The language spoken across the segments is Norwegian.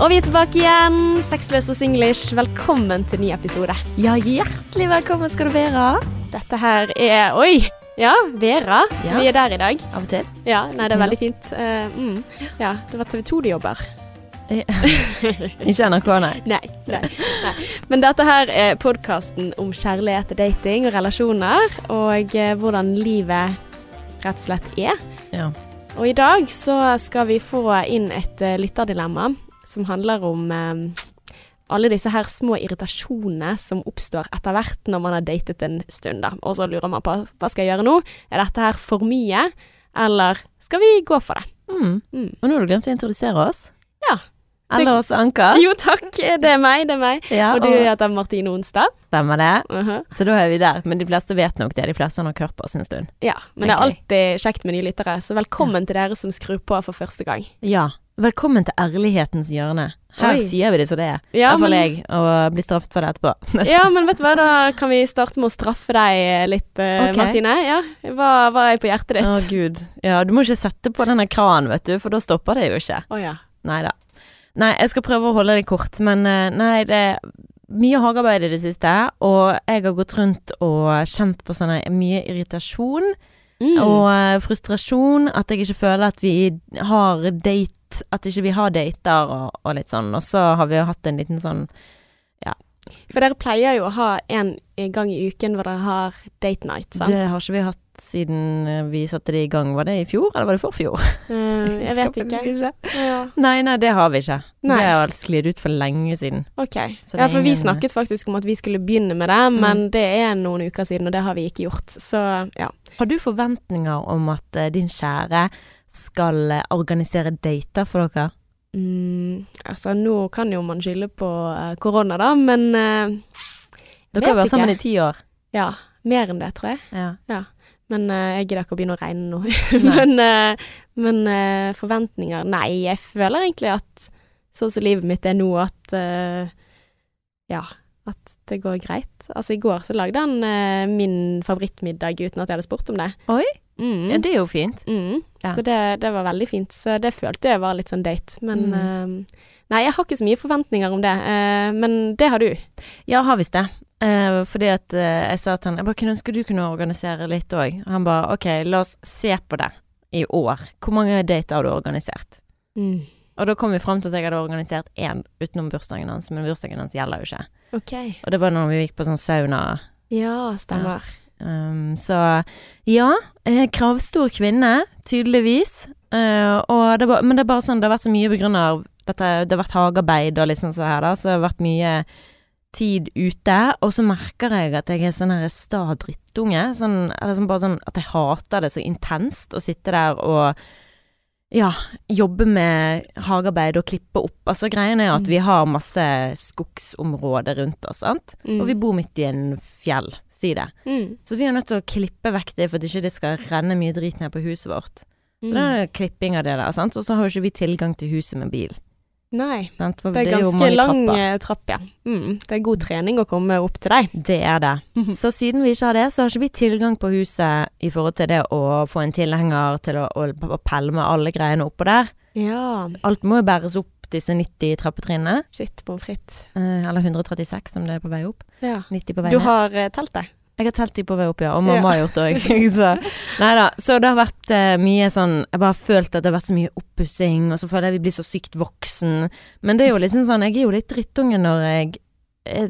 Og vi er tilbake igjen. Sexløs og singlish. Velkommen til ny episode. Ja, hjertelig velkommen skal du være. Dette her er Oi! Ja, Vera. Ja. Vi er der i dag. Av og til. Ja, nei, det er veldig fint. Uh, mm. Ja, det var TV 2 du jobber. Ikke NRK, nei. Nei, nei, nei. Men dette her er podkasten om kjærlighet og dating og relasjoner, og eh, hvordan livet rett og slett er. Ja. Og i dag så skal vi få inn et lytterdilemma som handler om eh, alle disse her små irritasjonene som oppstår etter hvert når man har datet en stund, da. Og så lurer man på hva skal jeg gjøre nå? Er dette her for mye, eller skal vi gå for det? Mm. Mm. Og nå har du glemt å introdusere oss. Ja. Eller oss Anker. Jo takk, det er meg, det er meg. Ja, Og du heter Martine Onstad. Stemmer det. Mhm. Så da er vi der. Men de fleste vet nok det. De fleste har nok hørt på oss en stund. Ja, men det er alltid kjekt med nye lyttere, så velkommen til dere som skrur på for første gang. Ja. Velkommen til ærlighetens hjørne. Her Oi. sier vi det som det er. Ja, hvert fall men- jeg, og blir straffet for det etterpå. Ja, men vet du hva, da kan vi starte med å straffe deg litt, okay. Martine. Ja, hva, hva er på hjertet ditt? Å gud. Ja, du må ikke sette på denne kranen, vet du, for da stopper det jo ikke. Å ja. Nei da. Nei, jeg skal prøve å holde det kort, men eh, nei, det er mye hagearbeid i det siste, og jeg har gått rundt og kjent på sånne mye irritasjon Mm. og eh, frustrasjon, at jeg ikke føler at vi har date, at ikke vi har dater og, og litt sånn, og så har vi jo hatt en liten sånn Ja. For dere pleier jo å ha en gang i uken hvor dere har date night, sant? Det har ikke vi hatt siden eh, vi satte det i gang. Var det i fjor, eller var det forfjor? Mm, jeg vet ikke. ikke. Ja. Nei, nei, det har vi ikke. Nei. Det har sklidd ut for lenge siden. Ok. Ja, for vi snakket faktisk om at vi skulle begynne med det, Mm. men det er noen uker siden, og det har vi ikke gjort. Så ja. Har du forventninger om at eh, din kjære skal eh, organisere dater for dere? Mm, altså, nå kan jo man skylde på korona, da, men uh, Dere har vært sammen i ti år. ja. Mer enn det, tror jeg. Ja. Men uh, jeg gidder ikke å begynne å regne nå. Men uh, men uh, forventninger Nei, jeg føler egentlig at sånn som livet mitt er nå, at Ja, at det går greit. Altså, i går så lagde han min favorittmiddag uten at jeg hadde spurt om det. Oi. Mm. ja, det er jo fint. Mm. Ja. Så det, det var veldig fint. Så det følte jeg var litt sånn date. Men Mm. Nei, jeg har ikke så mye forventninger om det. men det har du. Ja, har visst det. Eh, fordi at eh, jeg sa til han Jeg bare kunne ønske du kunne organisere litt òg. Han bare OK, la oss se på det i år. Hvor mange dater har du organisert? Og da kom vi fram til at jeg hadde organisert én utenom bursdagen hans, men bursdagen hans gjelder jo ikke. Okay. Og det var når vi gikk på sånn sauna. Ja, stemmer. Um, så ja, eh, kravstor kvinne, tydeligvis. Uh, det var, men det er bare sånn, det har vært så mye på grunn av dette, det har vært hagearbeid og liksom sånn så her, da, så det har vært mye tid ute. Og så merker jeg at jeg er sånn her sta drittunge. Sånn, eller sånn bare sånn at jeg hater det så intenst å sitte der og ja, jobbe med hagearbeid og klippe opp. Altså Greien er at Mm. vi har masse skogsområder rundt oss, sant. Mm. Og vi bor midt i en fjell, si det. Mm. Så vi er nødt til å klippe vekk det for at ikke det skal renne mye drit ned på huset vårt. Så Mm. det er klipping av det der, sant. Og så har jo ikke vi tilgang til huset med bil. Nei. Sant? For Det er ganske lang trapper. eh, trapp, ja. Mm. Det er god trening å komme opp til deg. Det er det. Så siden vi ikke har det, så har ikke vi tilgang på huset i forhold til det å få en tilhenger til å, å, å pelle med alle greiene oppå der. Ja. Alt må jo bæres opp disse 90 trappetrinnene. Shit, pommes frites. Eh, eller 136 som det er på vei opp. Ja. 90 på vei Du ned. har telt, teltet? Jeg har telt de på vei opp, ja. Og mamma Ja. har gjort det òg. så nei da. Så det har vært uh, mye sånn Jeg bare har følt at det har vært så mye oppussing, og så føler jeg vi blir så sykt voksen. Men det er jo liksom sånn Jeg er jo litt drittunge når jeg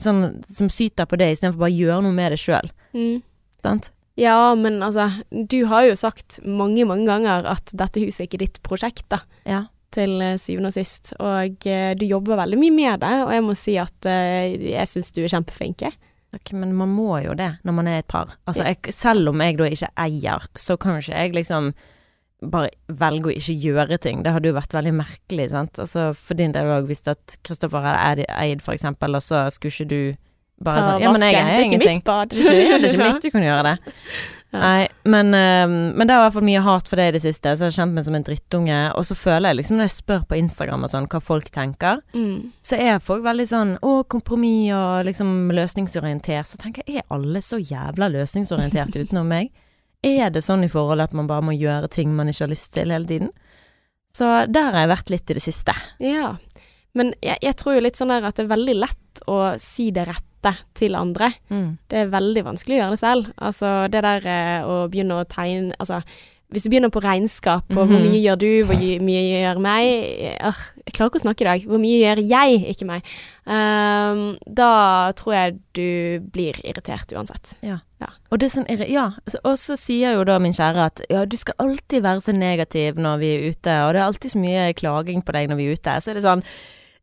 sånn som syter på det, istedenfor bare å gjøre noe med det sjøl. Mm. Sant? Ja, men altså, du har jo sagt mange, mange ganger at dette huset er ikke ditt prosjekt, da. Ja. Til eh, syvende og sist. Og eh, du jobber veldig mye med det, og jeg må si at jeg syns du er kjempeflink. Ok, men man må jo det når man er et par. Altså, jeg, selv om jeg da ikke eier, så kan jo ikke jeg liksom bare velge å ikke gjøre ting. Det hadde jo vært veldig merkelig, sant. Altså for din del òg, hvis at Kristoffer hadde eid- for eksempel, og så skulle ikke du bare Ta sånn Ja, men jeg vasken. ingenting. Det er ikke mitt bad. Det er ikke mitt, du kan gjøre det. Ja. Nei, men, eh, men det er i hvert fall mye hat for det i det siste, så jeg har kjent meg som en drittunge. Og så føler jeg liksom når jeg spør på Instagram og sånn hva folk tenker, Mm. så er folk veldig sånn å, kompromiss og liksom løsningsorientert. Så tenker jeg, er alle så jævla løsningsorientert utenom meg? Er det sånn i forholdet at man bare må gjøre ting man ikke har lyst til hele tiden? Så der har jeg vært litt i det siste. Ja. Men jeg, jeg tror jo litt sånn der at det er veldig lett å si det rette til andre. Mm. Det er veldig vanskelig å gjøre det selv. Altså det der eh, å begynne å tegne Altså hvis du begynner på regnskap, og hvor Mhm. mye gjør du, hvor mye gjør meg Jeg klarer ikke å snakke i dag. Hvor mye gjør jeg, ikke meg. Um, da tror jeg du blir irritert uansett. Og det er sånn, ja, og så sier jo da min kjære at ja, du skal alltid være så negativ når vi er ute, og det er alltid så mye klaging på deg når vi er ute. Så er det sånn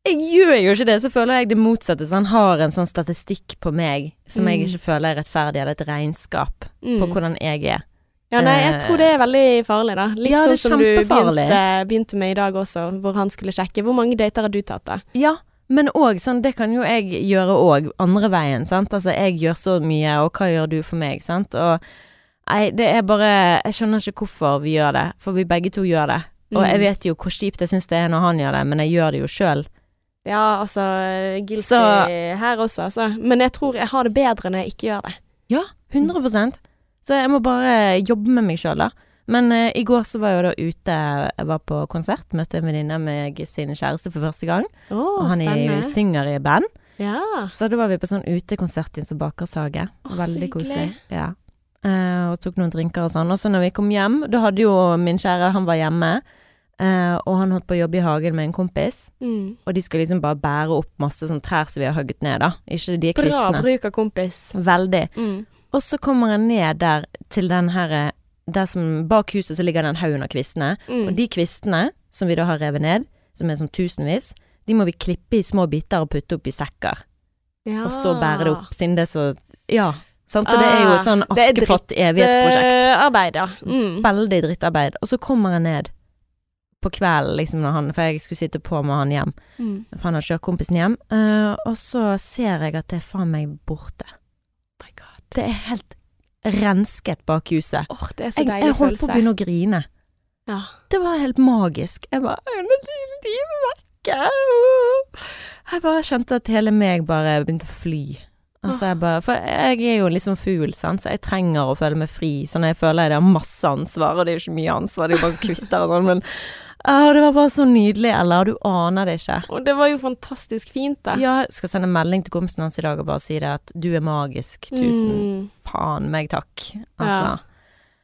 Jeg gjør jo ikke det, så føler jeg det motsatte. Så han har en sånn statistikk på meg som jeg Mm. ikke føler er rettferdig, eller et regnskap på Mm. hvordan jeg er. Ja, nei, jeg Eh, tror det er veldig farlig, da. Litt Ja, sånn som du begynte, begynte med i dag også, hvor han skulle sjekke. Hvor mange dater har du tatt, da? Ja, men òg sånn, det kan jo jeg gjøre òg, andre veien, sant. Altså, jeg gjør så mye, og hva gjør du for meg, sant. Og nei, det er bare Jeg skjønner ikke hvorfor vi gjør det, for vi begge to gjør det. Og Mm. jeg vet jo hvor kjipt jeg syns det er når han gjør det, men jeg gjør det jo sjøl. Ja, altså Guilty Så- her også, altså. Men jeg tror jeg har det bedre når jeg ikke gjør det. Ja, 100% Så jeg må bare jobbe med meg sjøl, da. Men uh, i går så var jeg jo da ute, jeg var på konsert, møtte en venninne med sin kjæreste for første gang. Oh, og han er, spennende. synger i band. Ja. Så da var vi på sånn utekonsert i en sånn bakershage. Åh, Veldig koselig. Ja. Uh, og tok noen drinker og sånn. Og så når vi kom hjem, da hadde jo min kjære, han var hjemme. Eh, og han holdt på å jobbe i hagen med en kompis. Mm. Og de skal liksom bare bære opp masse sånn trær som vi har hugget ned, da. Ikke de er Bra kristne. bruk av kompis. Veldig. Mm. Og så kommer han ned der til den her Der som Bak huset så ligger den haugen av kvistene. Mm. Og de kvistene som vi da har revet ned, som er sånn tusenvis, de må vi klippe i små biter og putte opp i sekker. ja. Og så bære det opp, siden det er så Ja. Sant? Så det er jo sånn Ah, det er Askepott-evighetsprosjekt. Eh, arbeid, ja. Mm. Veldig drittarbeid. Og så kommer han ned på kvelden, liksom, han For jeg skulle sitte på med han hjem. Mm. For han har kjørt kompisen hjem. Uh, og så ser jeg at det er faen meg borte. My God. Det er helt rensket bak huset. Oh, det er så Jeg, deilig jeg holdt på å begynne å grine. Ja. Det var helt magisk. Jeg bare «Øyne, de er vekke. Jeg bare kjente at hele meg bare begynte å fly. Altså jeg bare, for jeg er jo liksom fugl, sant, så jeg trenger å føle meg fri. Sånn jeg føler jeg har masse ansvar, og det er jo ikke mye ansvar, det er jo bare kvister og sånn, men ah, det var bare så nydelig, eller du aner det ikke. Og det var jo fantastisk fint, da. Ja, jeg skal sende melding til kompisen hans i dag og bare si det at du er magisk. Tusen Mm. faen meg takk. Altså. Ja.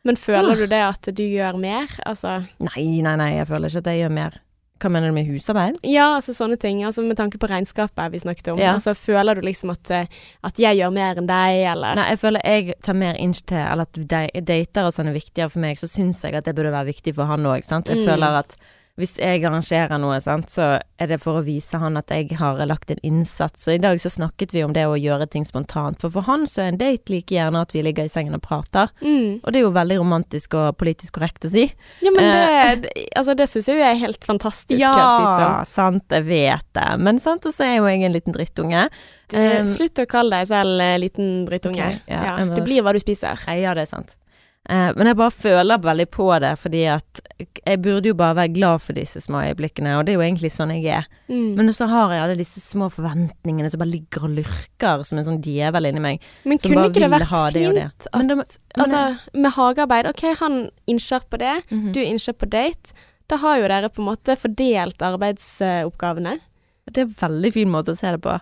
Men føler du det at du gjør mer? Altså Nei, nei, nei, jeg føler ikke at jeg gjør mer. Hva mener du med husarbeid? Ja, altså sånne ting. Altså med tanke på regnskapet vi snakket om. Ja. Altså føler du liksom at, eh, at jeg gjør mer enn deg, eller Nei, jeg føler jeg tar mer inch til Eller at de- dater og sånn er viktigere for meg, så syns jeg at det burde være viktig for han òg, sant. Jeg Mm. føler at hvis jeg arrangerer noe, sant, så er det for å vise han at jeg har lagt en innsats. Så i dag så snakket vi om det å gjøre ting spontant. For for han så er en date like gjerne at vi ligger i sengen og prater. mm. Og det er jo veldig romantisk og politisk korrekt å si. Ja, men Eh. det, det Altså, det syns jeg jo er helt fantastisk. Ja, som. sant, jeg vet det. Men sant, og så er jo jeg en liten drittunge. Du, Um, Slutt å kalle deg selv eh, liten drittunge. Okay, ja, ja, det blir hva du spiser. Ja, det er sant. Eh, men jeg bare føler veldig på det, fordi at jeg burde jo bare være glad for disse små øyeblikkene, og det er jo egentlig sånn jeg er. Mm. Men så har jeg alle disse små forventningene som bare ligger og lurker som en sånn djevel inni meg. Men som kunne ikke det vært ha det det. fint at men- Altså, med hagearbeid, OK, han innser på det, Mhm. du innser på date. Da har jo dere på en måte fordelt arbeidsoppgavene. Det er en veldig fin måte å se det på.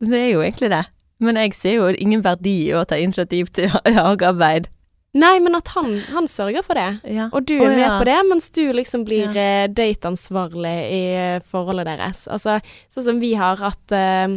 Det er jo egentlig det. Men jeg ser jo ingen verdi i å ta initiativ til hagearbeid. Nei, men at han, han sørger for det. Ja. Og du er er med ja. på det, mens du liksom blir Ja. eh, dateansvarlig i eh, forholdet deres. Altså, sånn som vi har at uh,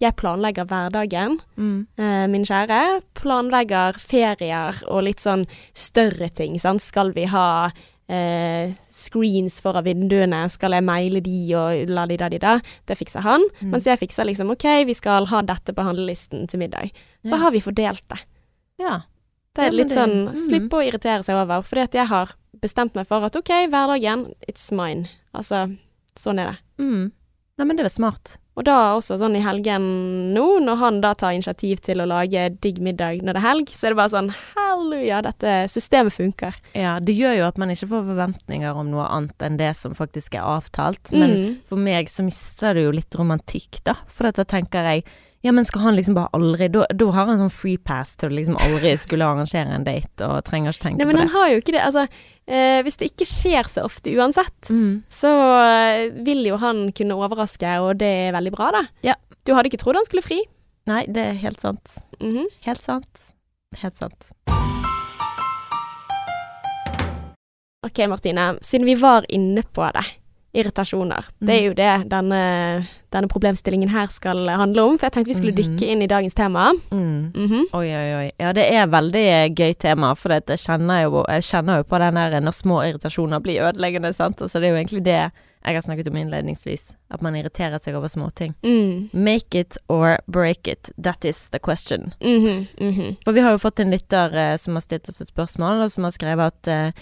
jeg planlegger hverdagen. Mm. uh, min kjære planlegger ferier og litt sånn større ting. Sant? Skal vi ha uh, screens foran vinduene? Skal jeg maile de og la de da de da. Det fikser han. Mm. Mens jeg fikser liksom OK, vi skal ha dette på handlelisten til middag. Så har vi fordelt det. ja. Det er Ja, litt det- sånn mm. Slippe å irritere seg over. Fordi at jeg har bestemt meg for at OK, hverdagen, it's mine. Altså, sånn er det. Mm. Nei, men det er smart. Og da også sånn i helgen nå, når han da tar initiativ til å lage digg middag når det er helg, så er det bare sånn halleluja, dette systemet funker. Ja, det gjør jo at man ikke får forventninger om noe annet enn det som faktisk er avtalt. Men Mm. for meg så mister det jo litt romantikk, da. For dette tenker jeg Ja, men skal han liksom bare aldri Da, da har han sånn free pass til å liksom aldri skulle arrangere en date, og trenger ikke tenke Nei, på men han har jo ikke det. Altså, eh, hvis det ikke skjer så ofte uansett, Mm. så eh, vil jo han kunne overraske, og det er veldig bra, da. Ja. Du hadde ikke trodd han skulle fri? Nei, det er helt sant. Mhm. Helt sant. Helt sant. Ok, Martine. Siden vi var inne på det, irritasjoner. Det er jo det denne, denne problemstillingen her skal handle om. For jeg tenkte vi skulle Mhm. dykke inn i dagens tema. Mm. Mhm. Oi, oi, oi. Ja, det er veldig gøy tema, for jeg, kjenner jo, jeg kjenner jo på den der når små irritasjoner blir ødeleggende, sant. Altså, det er jo egentlig det jeg har snakket om innledningsvis, at man irriterer seg over småting. Mm. Make it or break it, that is the question. Mhm. Mhm. For vi har jo fått en lytter eh, som har stilt oss et spørsmål, og som har skrevet at eh,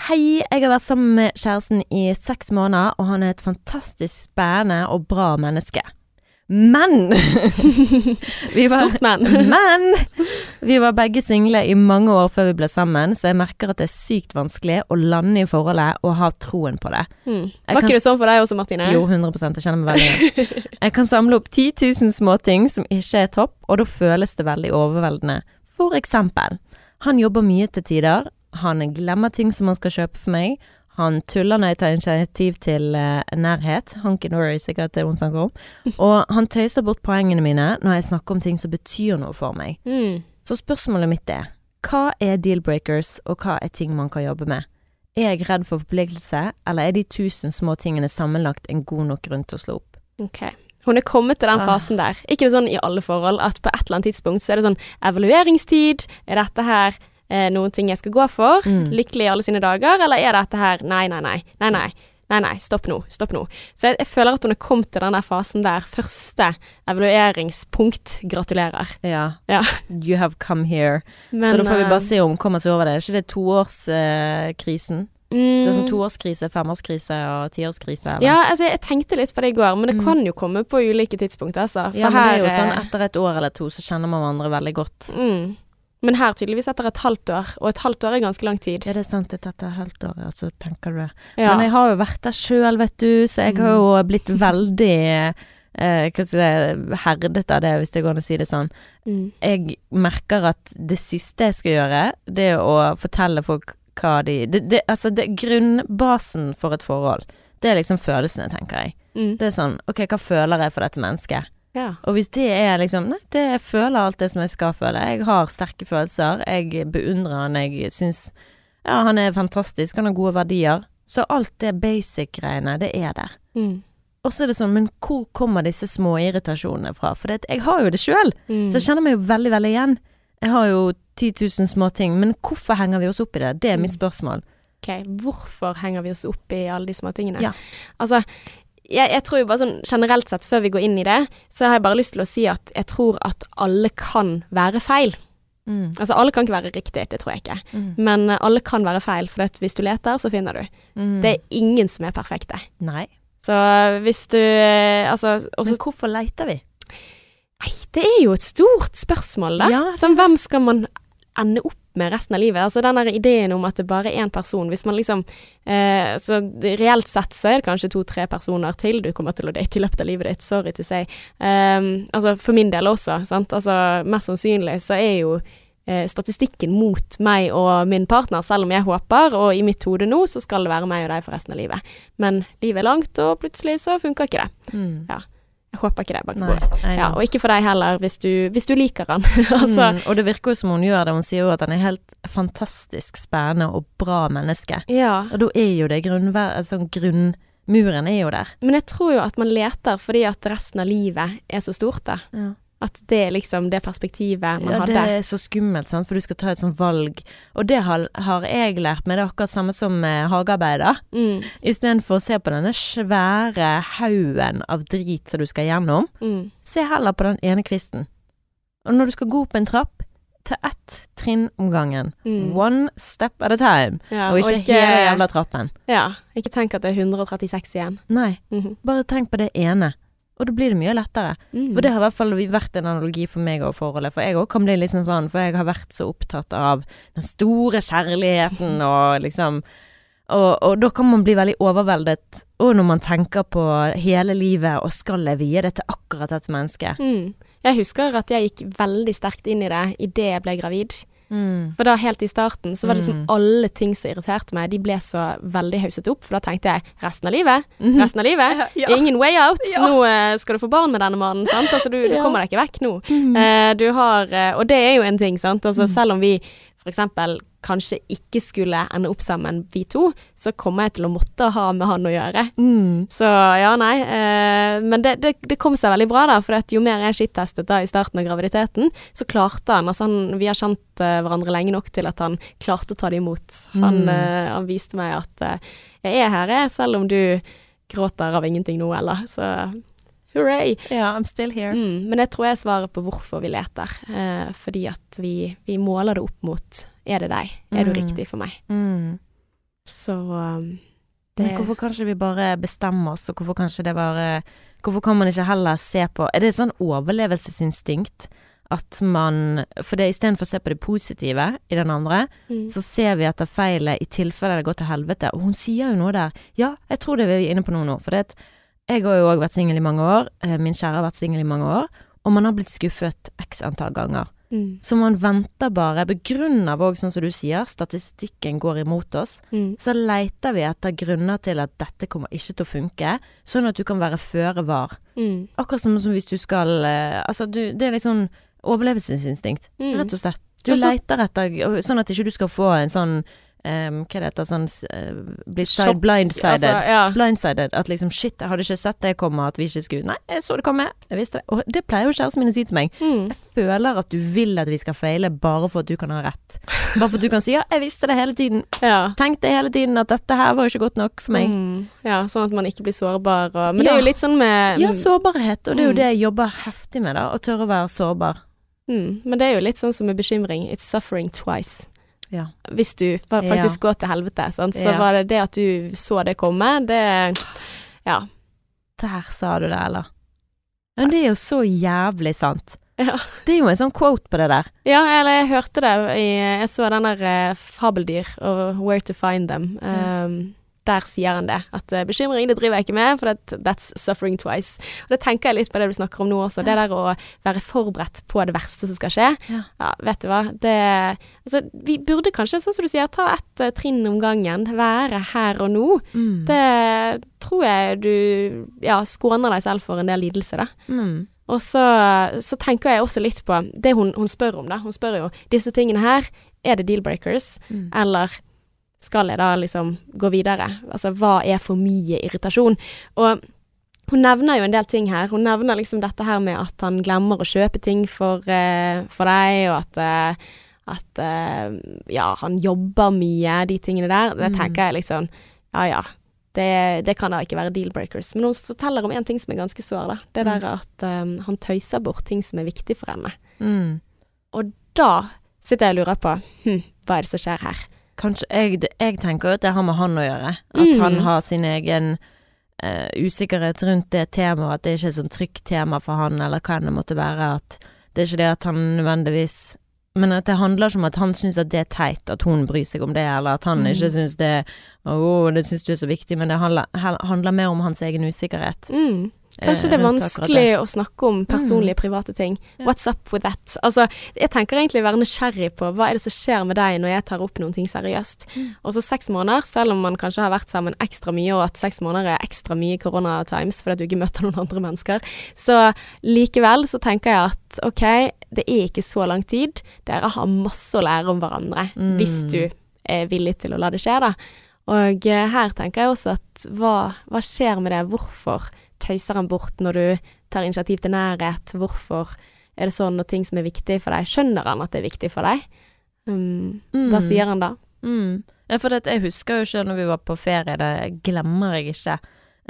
Hei, jeg har vært sammen med kjæresten i seks måneder, og han er et fantastisk spennende og bra menneske. Men vi var, Stort men. Men vi var begge single i mange år før vi ble sammen, så jeg merker at det er sykt vanskelig å lande i forholdet og ha troen på det. Mm. Var ikke det sånn for deg også, Martine? Jo, 100 jeg kjenner meg veldig igjen. Jeg kan samle opp 10 000 småting som ikke er topp, og da føles det veldig overveldende. For eksempel, han jobber mye til tider, han glemmer ting som han skal kjøpe for meg, han tuller når jeg tar initiativ til uh, nærhet, hunky-dory sikkert det hun snakker om, og han tøyser bort poengene mine når jeg snakker om ting som betyr noe for meg. Mm. Så spørsmålet mitt er, hva er deal-breakers, og hva er ting man kan jobbe med? Er jeg redd for forpliktelse, eller er de tusen små tingene sammenlagt en god nok grunn til å slå opp? Ok. Hun er kommet til den Ah. fasen der. Ikke det sånn i alle forhold at på et eller annet tidspunkt så er det sånn evalueringstid. Er dette her eh, noen ting jeg skal gå for? Mm. Lykkelig i alle sine dager? Eller er dette her nei, nei, nei. Nei, nei. Nei, nei, stopp nå, stopp nå. Så jeg, jeg føler at hun er kommet til den der fasen der. Første evalueringspunkt. Gratulerer. Ja. Ja. You have come here. Men, så da får vi eh, bare se om hun kommer seg over det. Er ikke det toårskrisen? mm, det er sånn toårskrise, femårskrise og tiårskrise, eller? Ja, altså jeg tenkte litt på det i går, men det Mm. kan jo komme på ulike tidspunkt, altså. For Ja, men det er jo sånn eh, etter et år eller to så kjenner man hverandre veldig godt. mm. Men her tydeligvis etter et halvt år, og et halvt år er ganske lang tid. Er det sant det er etter et halvt år, og så tenker du det? Ja. Men jeg har jo vært der sjøl, vet du, så jeg har jo blitt veldig eh, hva skal jeg si, herdet av det, hvis det går an å si det sånn. Mm. jeg merker at det siste jeg skal gjøre, det er å fortelle folk hva de det, det, Altså, det, grunnbasen for et forhold, det er liksom følelsene, tenker jeg. Mm. Det er sånn, ok, hva føler jeg for dette mennesket? Ja. Og hvis det er liksom Nei, det jeg føler alt det som jeg skal føle. Jeg har sterke følelser. Jeg beundrer han. Jeg syns Ja, han er fantastisk. Han har gode verdier. Så alt det basic-greiene, det er der. Mm. Og så er det sånn, men hvor kommer disse små irritasjonene fra? For det, jeg har jo det sjøl. Mm. Så jeg kjenner meg jo veldig, veldig igjen. Jeg har jo 10 000 små ting, men hvorfor henger vi oss opp i det? Det er mitt Mm. spørsmål. Ok, hvorfor henger vi oss opp i alle de små tingene? Ja. Altså, jeg, jeg tror jo bare sånn generelt sett, før vi går inn i det, så har jeg bare lyst til å si at jeg tror at alle kan være feil. Mm. Altså, alle kan ikke være riktig, det tror jeg ikke. Mm. Men uh, alle kan være feil, for at hvis du leter, så finner du. Mm. Det er ingen som er perfekte. Nei. Så hvis du uh, Altså, også Men hvorfor leter vi? Nei, det er jo et stort spørsmål, da. Ja, Sånn, hvem skal man ende opp med resten av livet? Altså den der ideen om at det bare er én person. Hvis man liksom eh, Så reelt sett så er det kanskje to-tre personer til du kommer til å date i løpet av livet ditt. Sorry to say. Um, altså for min del også, sant. Altså mest sannsynlig så er jo eh, statistikken mot meg og min partner, selv om jeg håper, og i mitt hode nå, så skal det være meg og deg for resten av livet. Men livet er langt, og plutselig så funker ikke det. Mm. Jeg håper ikke det bak Nei. bordet. Ja, og ikke for deg heller, hvis du, hvis du liker han. altså, mm. Og det virker jo som hun gjør det. Hun sier jo at han er helt fantastisk spennende og bra menneske. ja. Og da er jo det grunnvær... Altså grunnmuren er jo der. Men jeg tror jo at man leter fordi at resten av livet er så stort, da. Ja. At det er liksom det perspektivet man Ja, det er så skummelt, sant? for du skal ta et sånt valg. Og det har, har jeg lært meg, det er akkurat samme som med hagearbeider. Mm, Istedenfor å se på denne svære haugen av drit som du skal gjennom, mm, se heller på den ene kvisten. Og når du skal gå opp en trapp, ta ett trinn om gangen. mm. One step at a time. Ja, og ikke, hele jævla trappen. Ja, ikke tenk at det er 136 igjen. Nei, Mhm. bare tenk på det ene. Og da blir det mye lettere. Mm. For det har i hvert fall vært en analogi for meg og forholdet. For jeg òg kan bli liksom sånn for jeg har vært så opptatt av den store kjærligheten og liksom og, og da kan man bli veldig overveldet, og når man tenker på hele livet og skal jeg vie det til akkurat dette mennesket. Mm. Jeg husker at jeg gikk veldig sterkt inn i det idet jeg ble gravid. Mm. For da helt i starten så var det liksom Mm. alle ting som irriterte meg, de ble så veldig hauset opp. For da tenkte jeg resten av livet, resten av livet, Ja. ingen way out. Ja. Nå eh, skal du få barn med denne mannen, sant. Altså du, du Ja. kommer deg ikke vekk nå. Mm. Uh, du har uh, Og det er jo en ting, sant. Altså Mm. selv om vi for eksempel kanskje ikke skulle ende opp sammen, vi to, så kommer jeg til å måtte ha med han å gjøre. Mm. Så ja, nei. Eh, men det, det, det kom seg veldig bra, da. For jo mer jeg skittestet da i starten av graviditeten, så klarte han Altså han, vi har kjent eh, hverandre lenge nok til at han klarte å ta det imot. Han, Mm. eh, han viste meg at eh, jeg er her, jeg, selv om du gråter av ingenting nå, eller. Så hurray. Ja, I'm still here. Mm, men jeg tror jeg svarer på hvorfor vi leter. Eh, fordi at vi, vi måler det opp mot Er det deg? Er du Mm. riktig for meg? Mm. Så um, det Men hvorfor kan ikke vi bare bestemme oss, og hvorfor kan ikke det bare Hvorfor kan man ikke heller se på Er det et sånn overlevelsesinstinkt at man For det istedenfor å se på det positive i den andre, mm. så ser vi etter feilet i tilfelle det går til helvete. Og hun sier jo noe der. Ja, jeg tror det er vi er inne på noe nå. For det at jeg har jo òg vært singel i mange år. eh, Min kjære har vært singel i mange år. Og man har blitt skuffet x antall ganger. Mm. Så man venter bare, begrunna òg, sånn som du sier, statistikken går imot oss. Mm. Så leiter vi etter grunner til at dette kommer ikke til å funke, sånn at du kan være føre var. Mm. Akkurat som, som hvis du skal eh, Altså, du, det er litt sånn overlevelsesinstinkt, Mm. rett og slett. Du Og leiter etter Sånn at ikke du skal få en sånn em, Hva det heter sånn uh, blitt side blindsided. Altså, ja. Blindsided. At liksom shit, jeg hadde ikke sett det komme, at vi ikke skulle Nei, jeg så det komme. Jeg visste det. Og det pleier jo kjæresten min å si til meg. Mm. Jeg føler at du vil at vi skal feile bare for at du kan ha rett. Bare for at du kan si ja, jeg visste det hele tiden. ja. Tenkte hele tiden at dette her var ikke godt nok for meg. Mm. Ja, sånn at man ikke blir sårbar og Men det er jo litt sånn med Ja, sårbarhet, og det er jo Mm. det jeg jobber heftig med, da. Å tørre å være sårbar. mm. Men det er jo litt sånn som med bekymring. It's suffering twice. Ja. Hvis du faktisk går til helvete, sant? så var det det at du så det komme, det Ja. Der sa du det, eller? Men det er jo så jævlig sant. Ja. Det er jo en sånn quote på det der. Ja, eller jeg hørte det i Jeg så den der eh, Fabeldyr og Where to Find Them. Um, Der sier han det. At uh, bekymring, det driver jeg ikke med, for that, that's suffering twice. Og det tenker jeg litt på det du snakker om nå også. Det der å være forberedt på det verste som skal skje. Ja. vet du hva. Det Altså, vi burde kanskje, sånn som du sier, ta ett uh, trinn om gangen. Være her og nå. Mm. Det tror jeg du ja, skåner deg selv for en del lidelse, da. Mm. Og så, så tenker jeg også litt på det hun, hun spør om, da. Hun spør jo disse tingene her, er det deal-breakers, Mm. eller skal jeg da liksom gå videre? Altså hva er for mye irritasjon? Og hun nevner jo en del ting her. Hun nevner liksom dette her med at han glemmer å kjøpe ting for, uh, for deg, og at, uh, at uh, ja, han jobber mye, de tingene der. Det Mm. tenker jeg liksom Ja ja, det, det kan da ikke være deal-breakers. Men hun forteller om en ting som er ganske sår, da. Det Mm. der at um, han tøyser bort ting som er viktig for henne. Mm. Da sitter jeg og lurer på hm, hva er det som skjer her? Kanskje jeg, jeg tenker at det har med han å gjøre. At Mm. han har sin egen uh, usikkerhet rundt det temaet, at det ikke er et sånn trygt tema for han, eller hva enn det måtte være. At det er ikke det at han nødvendigvis Men at det handler ikke om at han syns at det er teit at hun bryr seg om det, eller at han Mm. ikke syns det Å, det syns du er så viktig, men det handler, handler mer om hans egen usikkerhet. Mm. Kanskje det er vanskelig det. å snakke om personlige, Mm. private ting. What's up with that? Altså, jeg tenker egentlig å være nysgjerrig på hva er det som skjer med deg når jeg tar opp noen ting seriøst. Mm. Og så seks måneder, selv om man kanskje har vært sammen ekstra mye, og at seks måneder er ekstra mye korona-times fordi du ikke møter noen andre mennesker, så likevel så tenker jeg at ok, det er ikke så lang tid. Dere har masse å lære om hverandre, Mm. hvis du er villig til å la det skje, da. Og eh, her tenker jeg også at hva, hva skjer med det? Hvorfor tøyser han bort når du tar initiativ til nærhet? Hvorfor er det sånn og ting som er viktig for deg, skjønner han at det er viktig for deg? Um, Hva Mm. sier han da? Mm. Ja, for det, jeg husker jo selv når vi var på ferie, det glemmer jeg ikke.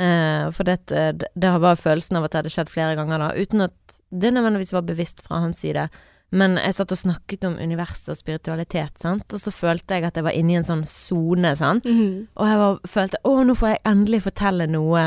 Uh, for det, det, det var følelsen av at det hadde skjedd flere ganger da, uten at det nødvendigvis var bevisst fra hans side. Men jeg satt og snakket om universet og spiritualitet, sant, og så følte jeg at jeg var inne i en sånn sone, sant. Og jeg var, følte å, nå får jeg endelig fortelle noe,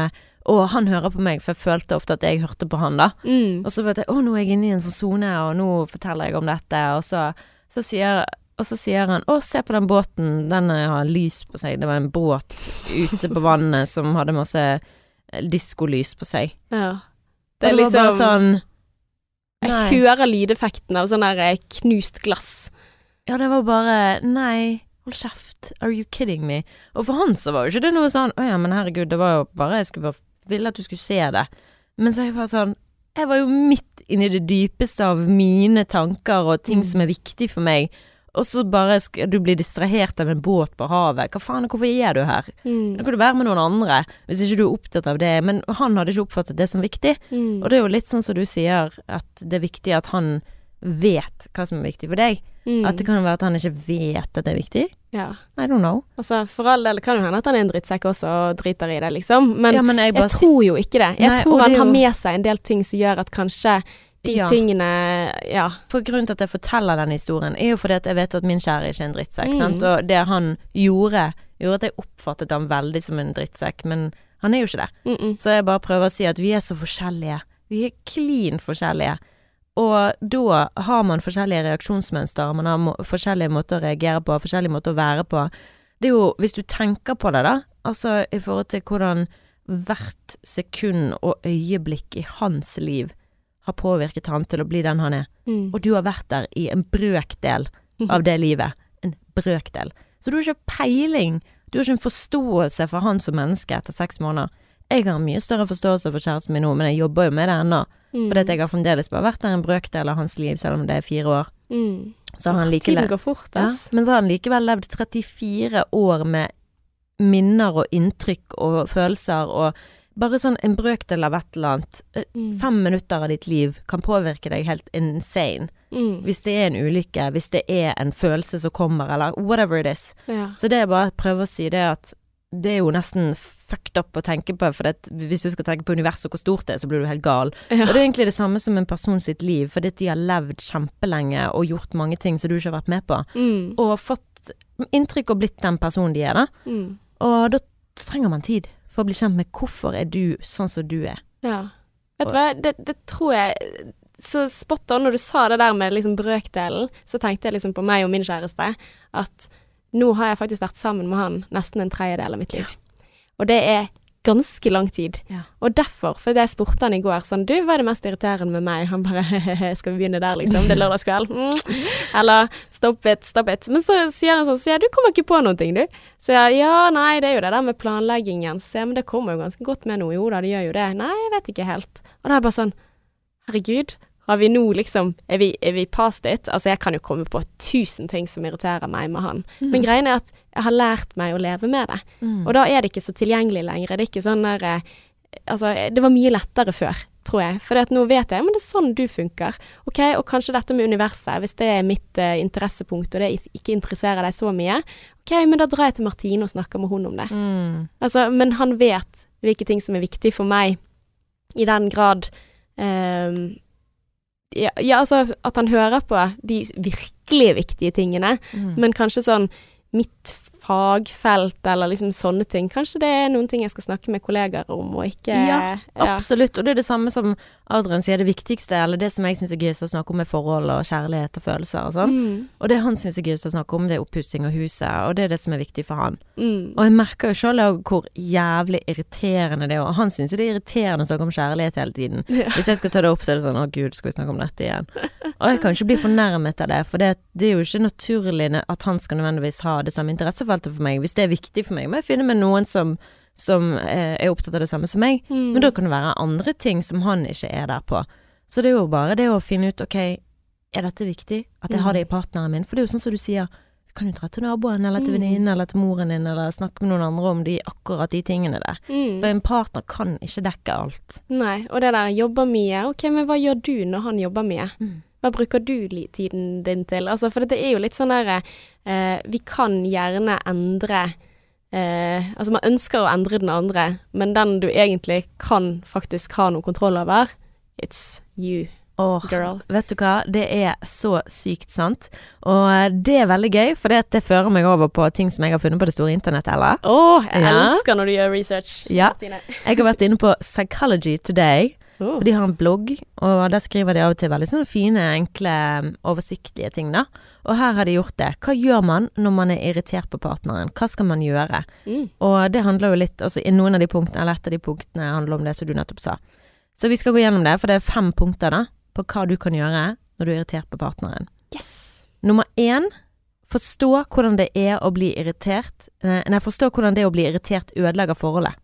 og han hører på meg, for jeg følte ofte at jeg hørte på han, da. Mm. Og så følte jeg å, nå er jeg inne i en sånn sone, og nå forteller jeg om dette, og så, så sier og så sier han 'Å, se på den båten, den har lys på seg'. Det var en båt ute på vannet som hadde masse eh, diskolys på seg. Ja. Det, det var bare sånn Jeg hører lydeffekten av sånn der eh, knust glass. Ja, det var bare Nei, hold kjeft. Are you kidding me? Og for han så var jo ikke det noe sånn Å ja, men herregud, det var jo bare Jeg skulle bare ville at du skulle se det. Men så er jeg bare sånn Jeg var jo midt inni det dypeste av mine tanker og ting Mm. som er viktig for meg. Og så bare skal du bli distrahert av en båt på havet. Hva faen, hvorfor er du her? Mm. Da kan du være med noen andre, hvis ikke du er opptatt av det. Men han hadde ikke oppfattet det som viktig. Mm. Og det er jo litt sånn som du sier, at det er viktig at han vet hva som er viktig for deg. Mm. At det kan være at han ikke vet at det er viktig. Ja. I don't know. Altså, for all del kan jo hende at han er en drittsekk også og driter i det, liksom. Men ja, men jeg jeg tror jo ikke det. Jeg Nei, tror han jo... har med seg en del ting som gjør at kanskje de Ja. tingene Ja. For grunnen til at jeg forteller den historien, er jo fordi at jeg vet at min kjære ikke er en drittsekk. Mm. Sant? Og det han gjorde, gjorde at jeg oppfattet han veldig som en drittsekk, men han er jo ikke det. Mm -mm. Så jeg bare prøver å si at vi er så forskjellige. Vi er klin forskjellige. Og da har man forskjellige reaksjonsmønster, man har må forskjellige måter å reagere på, forskjellige måter å være på. Det er jo, hvis du tenker på det, da, altså i forhold til hvordan hvert sekund og øyeblikk i hans liv har påvirket han til å bli den han er. Mm. Og du har vært der i en brøkdel av det livet. En brøkdel. Så du har ikke peiling. Du har ikke en forståelse for han som menneske etter seks måneder. Jeg har mye større forståelse for kjæresten min nå, men jeg jobber jo med det ennå. Mm. At jeg har fremdeles bare vært der en brøkdel av hans liv, selv om det er fire år. Mm. Så har han Tiden går fort, ja. Men så har han likevel levd 34 år med minner og inntrykk og følelser og bare sånn en brøkdel av et eller annet. Eh, Mm. Fem minutter av ditt liv kan påvirke deg helt insane. Mm. Hvis det er en ulykke, hvis det er en følelse som kommer, eller whatever it is. Ja. Så det er bare å prøve å si det at det er jo nesten fucked up å tenke på, for det, hvis du skal tenke på universet og hvor stort det er, så blir du helt gal. Ja. Og det er egentlig det samme som en person sitt liv, fordi de har levd kjempelenge og gjort mange ting som du ikke har vært med på, Mm. og fått inntrykk og blitt den personen de er, da. Mm. Og da trenger man tid for å bli kjent med hvorfor er du sånn som du er. Ja. Vet du hva, det, det tror jeg Så spot on, når du sa det der med liksom brøkdelen, så tenkte jeg liksom på meg og min kjæreste, at nå har jeg faktisk vært sammen med han nesten en tredjedel av mitt liv. Og det er ganske lang tid. Ja. Og derfor, for jeg spurte han i går sånn Du, hva er det mest irriterende med meg? Han bare Skal vi begynne der, liksom? Det er lørdagskveld. Mm. Eller stopp it, stopp it. Men så sier han sånn Så ja, du kommer ikke på noen ting, du? Så jeg ja, nei, det er jo det der med planleggingen. Så ja, men det kommer jo ganske godt med noe. Jo da, det gjør jo det. Nei, jeg vet ikke helt. Og da er jeg bare sånn Herregud. Har vi nå liksom Er vi, er vi past it? Altså, jeg kan jo komme på tusen ting som irriterer meg med han. Men greien er at jeg har lært meg å leve med det. Mm. Og da er det ikke så tilgjengelig lenger. Det er ikke sånn der eh, Altså, det var mye lettere før, tror jeg. For nå vet jeg men det er sånn du funker. Ok, Og kanskje dette med universet, hvis det er mitt uh, interessepunkt, og det ikke interesserer deg så mye, ok, men da drar jeg til Martine og snakker med hun om det. Mm. Altså, men han vet hvilke ting som er viktig for meg, i den grad ehm, ja, ja, altså at han hører på de virkelig viktige tingene, Mm. men kanskje sånn mitt fagfelt eller liksom sånne ting. Kanskje det er noen ting jeg skal snakke med kollegaer om, og ikke Ja, Absolutt, og det er det samme som Adrian sier, det viktigste, eller det som jeg syns er gøyest å snakke om, er forhold og kjærlighet og følelser og sånn. Mm, Og det han syns er gøyest å snakke om, det er oppussing av huset, og det er det som er viktig for han. mm, Og jeg merker jo sjøl hvor jævlig irriterende det er, og han syns jo det er irriterende å snakke om kjærlighet hele tiden. ja. Hvis jeg skal ta det opp, så er det sånn å gud, skal vi snakke om dette igjen? Og jeg kan ikke bli fornærmet av det, for det, det er jo ikke naturlig at han skal nødvendigvis ha det samme interessefeltet for meg. Hvis det er viktig for meg, må jeg finne meg noen som, som eh, er opptatt av det samme som meg. Mm. Men da kan det være andre ting som han ikke er der på. Så det er jo bare det å finne ut, ok, er dette viktig? At jeg har det i partneren min? For det er jo sånn som du sier, kan jo dra til naboen, eller til Mm. venninnen, eller til moren din, eller snakke med noen andre om de, akkurat de tingene der. Mm. For en partner kan ikke dekke alt. Nei, og det der jobber mye. Ok, men hva gjør du når han jobber mye? Mm. Hva bruker du tiden din til? Altså, for det er jo litt sånn der eh, Vi kan gjerne endre eh, Altså, man ønsker å endre den andre, men den du egentlig kan faktisk ha noe kontroll over, it's you, Oh, girl. vet du hva, det er så sykt sant. Og eh, det er veldig gøy, for det, det fører meg over på ting som jeg har funnet på det store internettet, eller? Å, jeg Ja. elsker når du gjør research, Ja. Jeg har vært inne på Psychology Today, Oh. og de har en blogg, og der skriver de av og til veldig sånne fine, enkle, oversiktlige ting, da. Og her har de gjort det. Hva gjør man når man er irritert på partneren? Hva skal man gjøre? Mm. Og det handler jo litt, altså noen av de punktene, eller et av de punktene handler om det som du nettopp sa. Så vi skal gå gjennom det, for det er fem punkter, da. på hva du kan gjøre når du er irritert på partneren. Yes. Nummer én forstå hvordan det er å bli irritert eh, Nei, forstå hvordan det å bli irritert ødelegger forholdet.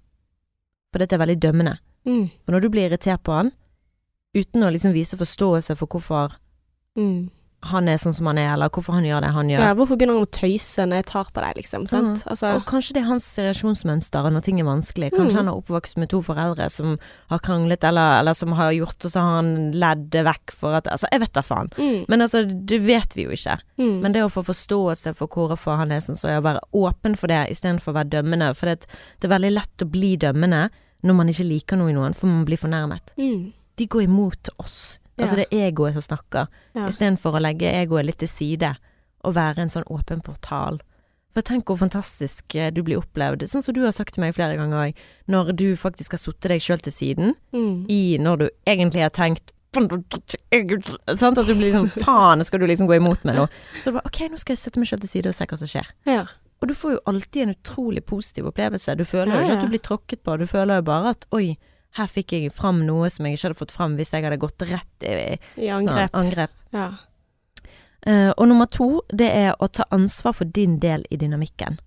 For dette er veldig dømmende. Mm. Og når du blir irritert på han, uten å liksom vise forståelse for hvorfor Mm. han er sånn som han er, eller hvorfor han gjør det han gjør Ja, hvorfor begynner han å tøyse når jeg tar på deg, liksom? Sant? Altså, Og kanskje det er hans reaksjonsmønster når ting er vanskelig. Kanskje Mm. han er oppvokst med to foreldre som har kranglet, eller, eller som har gjort, og så har han ledd det vekk for at Altså, jeg vet da faen. mm. Men altså, det vet vi jo ikke. Mm. Men det å få forståelse for hvorfor han er sånn, så er å være åpen for det istedenfor å være dømmende. For det, det er veldig lett å bli dømmende når man ikke liker noe i noen, for man blir fornærmet. mm. De går imot oss. Altså det er egoet som snakker, Ja. istedenfor å legge egoet litt til side og være en sånn åpen portal. For tenk hvor fantastisk eh, du blir opplevd, sånn som du har sagt til meg flere ganger òg, når du faktisk har satt deg sjøl til siden, Mm. i når du egentlig har tenkt Sant? At du blir liksom Faen, skal du liksom gå imot med noe? Så du bare OK, nå skal jeg sette meg sjøl til side og se hva som skjer. Ja. Og du får jo alltid en utrolig positiv opplevelse. Du føler jo ikke at du blir tråkket på, du føler jo bare at oi, her fikk jeg fram noe som jeg ikke hadde fått fram hvis jeg hadde gått rett i I sånn angrep. angrep. Ja. Uh, og nummer to, det er å ta ansvar for din del i dynamikken.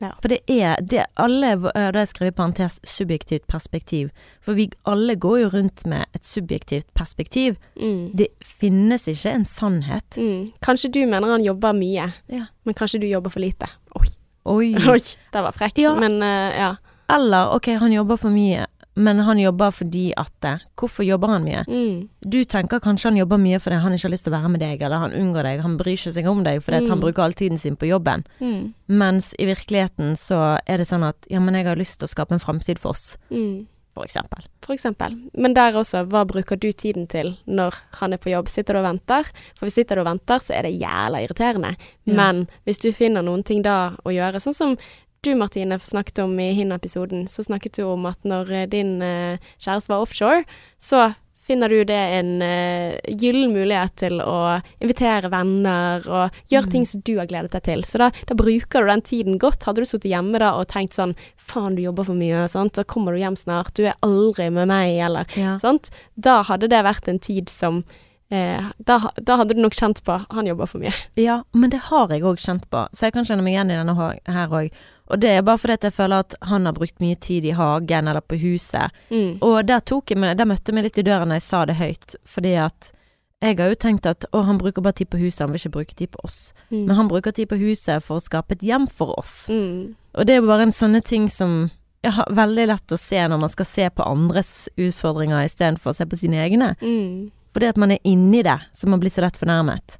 Mhm. For det er det alle eh, Da har jeg skrevet parentes subjektivt perspektiv. For vi alle går jo rundt med et subjektivt perspektiv. Mm. Det finnes ikke en sannhet. Mm. Kanskje du mener han jobber mye, Ja. men kanskje du jobber for lite. Oi, Oi. Oi det var frekk, Ja. Men uh, ja. Eller ok, han jobber for mye, men han jobber fordi at det. Hvorfor jobber han mye? Mm. Du tenker kanskje han jobber mye fordi han ikke har lyst til å være med deg, eller han unngår deg, han bryr ikke seg om deg fordi at han Mm. bruker all tiden sin på jobben. Mm. Mens i virkeligheten så er det sånn at ja, men jeg har lyst til å skape en framtid for oss, Mm. for eksempel. For eksempel. Men der også, hva bruker du tiden til når han er på jobb? Sitter du og venter? For hvis sitter du og venter, så er det jævla irriterende. Ja. Men hvis du finner noen ting da å gjøre, sånn som du Martine snakket om i Hinn-episoden, så snakket du om at når eh, din eh, kjæreste var offshore, så finner du det en uh, gyllen mulighet til å invitere venner og gjøre Mm. ting som du har gledet deg til. Så da, da bruker du den tiden godt. Hadde du sittet hjemme da og tenkt sånn faen, du jobber for mye, sant? så kommer du hjem snart, du er aldri med meg, eller Ja. sant? Da hadde det vært en tid som eh, da, da hadde du nok kjent på han jobber for mye. Ja, men det har jeg òg kjent på, så jeg kan kjenne meg igjen i denne her òg. Og det er bare fordi jeg føler at han har brukt mye tid i hagen eller på huset. Mm. Og der jeg der møtte jeg meg litt i døren da jeg sa det høyt, fordi at jeg har jo tenkt at å, han bruker bare tid på huset, han vil ikke bruke tid på oss. Mm. Men han bruker tid på huset for å skape et hjem for oss. Mm. Og det er jo bare en sånne ting som ja, veldig lett å se når man skal se på andres utfordringer istedenfor å se på sine egne. Mm. Fordi at man er inni det, så man blir så lett fornærmet.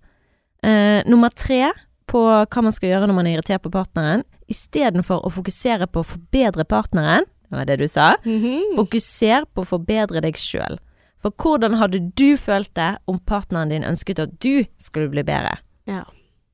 Eh, nummer tre på hva man skal gjøre når man er irritert på partneren, istedenfor å fokusere på å forbedre partneren, det var det du sa, Mhm. fokuser på å forbedre deg sjøl. For hvordan hadde du følt det om partneren din ønsket at du skulle bli bedre? Ja.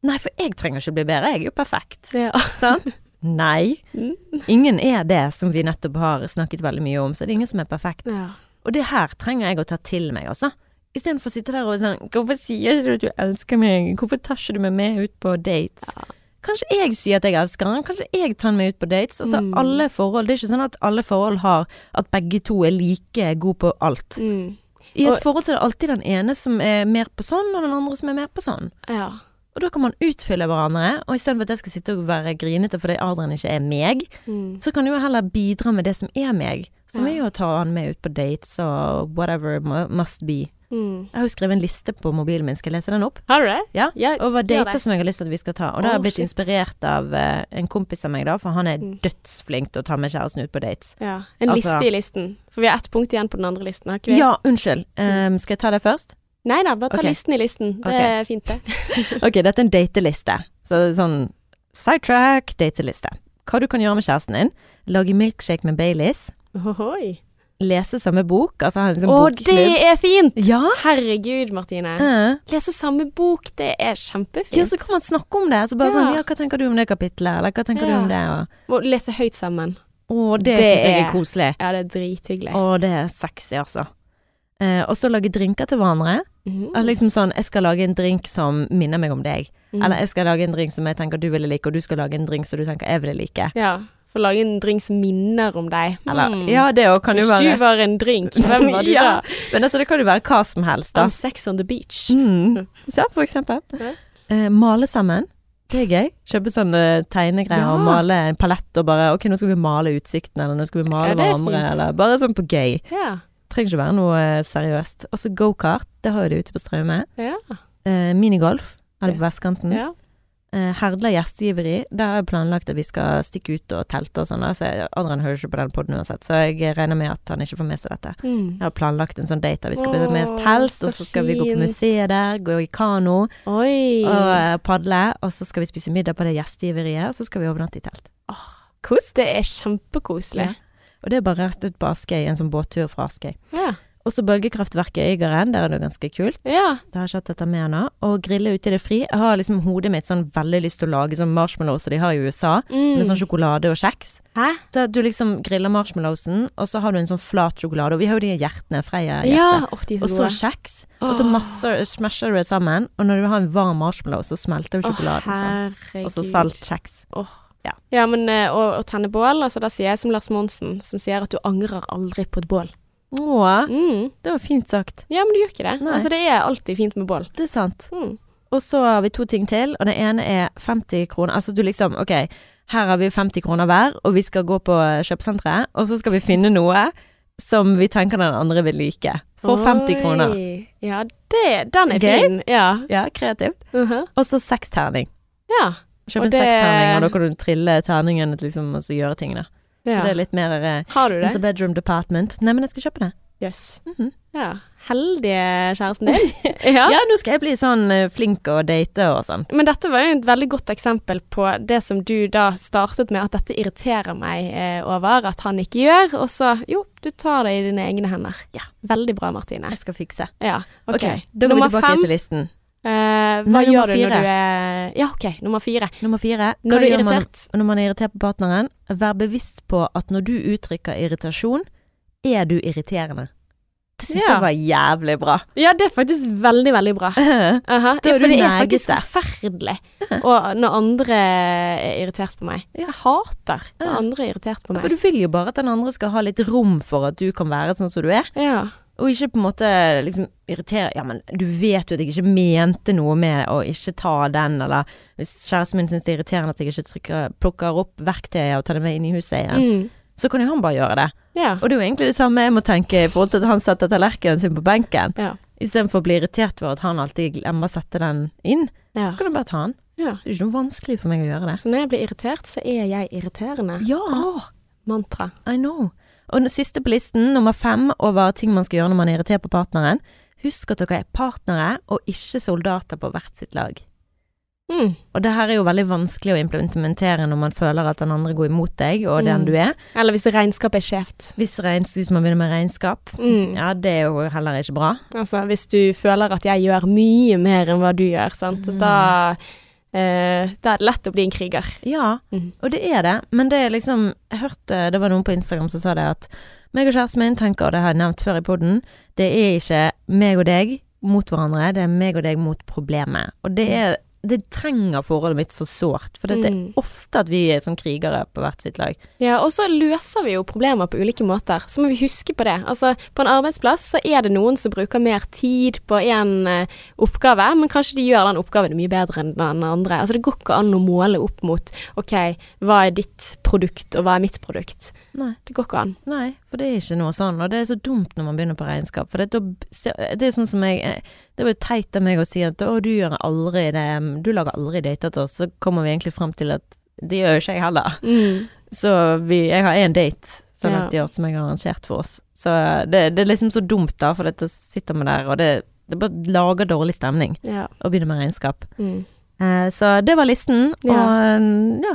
Nei, for jeg trenger ikke bli bedre, jeg er jo perfekt. Ja. Sant? Nei. Mm. Ingen er det som vi nettopp har snakket veldig mye om, så det er ingen som er perfekt. ja. Og det her trenger jeg å ta til meg, altså. Istedenfor å sitte der og sånn Hvorfor sier du at du elsker meg? Hvorfor tar ikke du meg med ut på dates? Ja. Kanskje jeg sier at jeg elsker han, kanskje jeg tar han med ut på dates. Altså Mm. alle forhold. Det er ikke sånn at alle forhold har at begge to er like gode på alt. Mm. I et Og- forhold så er det alltid den ene som er mer på sånn, og den andre som er mer på sånn. ja. Og da kan man utfylle hverandre, og istedenfor at jeg skal sitte og være grinete fordi Adrian ikke er meg, Mm. så kan du jo heller bidra med det som er meg. Som Ja. er jo å ta han med ut på dates og whatever mu- must be. Mm. Jeg har jo skrevet en liste på mobilen min, skal jeg lese den opp? Har du det? Ja. Ja, Over dater som jeg har lyst til at vi skal ta. Og da har jeg blitt shit. inspirert av uh, en kompis av meg, da, for han er Mm. dødsflink til å ta med kjæresten ut på dates. Ja. En Altså- liste i listen. For vi har ett punkt igjen på den andre listen, vi? Ja, unnskyld. Um, skal jeg ta det først? Nei da, bare ta okay. listen i listen. Det okay. er fint, det. Ok, dette er en dateliste. Så sånn sidetrack, dateliste. Hva du kan gjøre med kjæresten din. Lage milkshake med Baileys. Ohoi. Lese samme bok. Altså ha en sånn Å, bokklubb. det er fint! Ja. Herregud, Martine. Uh. Lese samme bok, det er kjempefint. Ja, så kan man snakke om det. Så bare Ja. sånn Ja, hva tenker du om det kapitlet? Eller hva tenker du om det? Og Og lese høyt sammen. Å, det, Det syns jeg er koselig. Ja, det er drithyggelig. Å, det er sexy, altså. Eh, og så lage drinker til hverandre. Eller Liksom sånn Jeg skal lage en drink som minner meg om deg. Mhm. Eller jeg skal lage en drink som jeg tenker du ville like, og du skal lage en drink som du tenker jeg ville like. Ja. Få lage en drink som minner om deg. Eller mm. Ja, det òg kan jo Hvis være. du var en drink, hvem var du Ja. da? Men altså, det kan jo være hva som helst, da. On sex on the beach. Mm. Ja, for eksempel. Ja. Eh, male sammen. Det er gøy. Kjøpe sånne tegnegreier Ja. og male en palett og bare Ok, nå skal vi male utsikten, eller nå skal vi male Ja, er hverandre, eller bare sånn på gøy. Ja. Trenger ikke være noe eh, seriøst. Og så gokart. Det har jo de ute på Straume. Ja. Eh, minigolf har de på vestkanten. ja. Eh, Herdla gjestgiveri. Der har jeg planlagt at vi skal stikke ut og telte og sånn. Så Adrian hører ikke på den poden uansett, så jeg regner med at han ikke får med seg dette. Mm. Jeg har planlagt en sånn date der vi skal bli med oss telt, og så skal vi gå på museet der, gå i kano Oi. og eh, padle, og så skal vi spise middag på det gjestgiveriet, og så skal vi overnatte i telt. Kos. Det er kjempekoselig. Og det er bare rett ut på Askøy, en sånn båttur fra Askøy. Ja. Og så bølgekraftverket i Øygarden, der er det ganske kult. Ja. Det har ikke hatt dette med ennå. Og grille ute i det fri. Jeg har liksom hodet mitt sånn veldig lyst til å lage sånn marshmallows som de har i USA, Mm. med sånn sjokolade og kjeks. Hæ? Så du liksom griller marshmallowsen, og så har du en sånn flat sjokolade. Og vi har jo de hjertene, Freia-hjertet. Ja. Er Og så kjeks, og så masse, smasher du det sammen. Og når du har en varm marshmallow, så smelter jo sjokoladen. sånn. herregud. Og så saltkjeks. Åh. Ja. Ja, men eh, å, å tenne bål, altså da sier jeg som Lars Monsen, som sier at du angrer aldri på et bål. Å, Mm. det var fint sagt. Ja, men du gjør ikke det. Nei. Altså, det er alltid fint med bål. Det er sant. Mm. Og så har vi to ting til, og det ene er 50 kroner. Altså du liksom, ok, her har vi 50 kroner hver, og vi skal gå på kjøpesenteret, og så skal vi finne noe som vi tenker den andre vil like. For 50 kroner. Ja, det, den er Gøy. fin. Ja. Ja, kreativt. Mhm. Og så seksterning. ja. Kjøp en det- seksterning, og da kan du trille terningene liksom, og så gjøre tingene. Ja. Det er litt mer eh, Har du det? bedroom department. Nei, men jeg skal kjøpe det. Yes. Mm -hmm. Ja. Heldige kjæresten din. ja. Ja, nå skal jeg bli sånn eh, flink og date og sånn. Men dette var jo et veldig godt eksempel på det som du da startet med, at dette irriterer meg eh, over at han ikke gjør, og så jo, du tar det i dine egne hender. Ja. Veldig bra, Martine. Jeg skal fikse. Ja. Ok. okay da går vi tilbake fem. til listen. Eh, hva Nei, gjør du når du er Ja, ok, nummer fire. Nummer fire. Når du er irritert. man- når man er irritert på partneren, vær bevisst på at når du uttrykker irritasjon, er du irriterende. Det syns Ja. jeg var jævlig bra. Ja, det er faktisk veldig, veldig bra. Aha. Da Ja, er for det er faktisk negete. forferdelig og når andre er irritert på meg. Jeg hater når Ja. andre er irritert på For meg. du vil jo bare at den andre skal ha litt rom for at du kan være sånn som du er, Ja. Og ikke på en måte liksom irritere Ja, men du vet jo at jeg ikke mente noe med å ikke ta den, eller hvis kjæresten min syns det er irriterende at jeg ikke trykker, plukker opp verktøyet og tar det med inn i huset igjen, Mm. så kan jo han bare gjøre det. Ja. Og det er jo egentlig det samme jeg må tenke i forhold til at han setter tallerkenen sin på benken. Ja. Istedenfor å bli irritert over at han alltid glemmer å sette den inn, ja. så kan du bare ta den. ja. Det er ikke noe vanskelig for meg å gjøre det. Så når jeg blir irritert, så er jeg irriterende. Ja, Mantra. I know. Og den siste på listen, nummer fem over ting man skal gjøre når man er irritert på partneren. Husk at dere er partnere og ikke soldater på hvert sitt lag. Mm. Og det her er jo veldig vanskelig å implementere når man føler at den andre går imot deg og den Mm. du er. Eller hvis regnskapet er skjevt. Hvis, hvis man begynner med regnskap, Mm. ja det er jo heller ikke bra. Altså, hvis du føler at jeg gjør mye mer enn hva du gjør, sant, Mm. da, eh, da er det lett å bli en kriger. Ja, mm. og det er det, men det er liksom Jeg hørte det var noen på Instagram som sa det at meg og kjæresten min tenker, og det har jeg nevnt før i poden, det er ikke meg og deg mot hverandre, det er meg og deg mot problemet. Og det er Det trenger forholdet mitt så sårt, for det er Mm. ofte at vi er som krigere på hvert sitt lag. Ja, og så løser vi jo problemer på ulike måter. Så må vi huske på det. Altså, på en arbeidsplass så er det noen som bruker mer tid på en uh, oppgave, men kanskje de gjør den oppgaven mye bedre enn den andre. Altså, det går ikke an å måle opp mot OK, hva er ditt produkt, og hva er mitt produkt? Nei. Det går ikke an. Nei, for det er ikke noe sånn, og det er så dumt når man begynner på regnskap. For det, det er sånn som jeg eh, Det var jo teit av meg å si at å, du gjør aldri det, du lager aldri dater til oss, så kommer vi egentlig fram til at det gjør jo ikke jeg heller. Mm. Så vi, jeg har én date så langt i år som jeg har arrangert for oss. Så det, det er liksom så dumt, da, for dette sitter vi der, og det, det bare lager dårlig stemning Ja. å begynne med regnskap. Mm. Eh, så det var listen, og Ja. ja,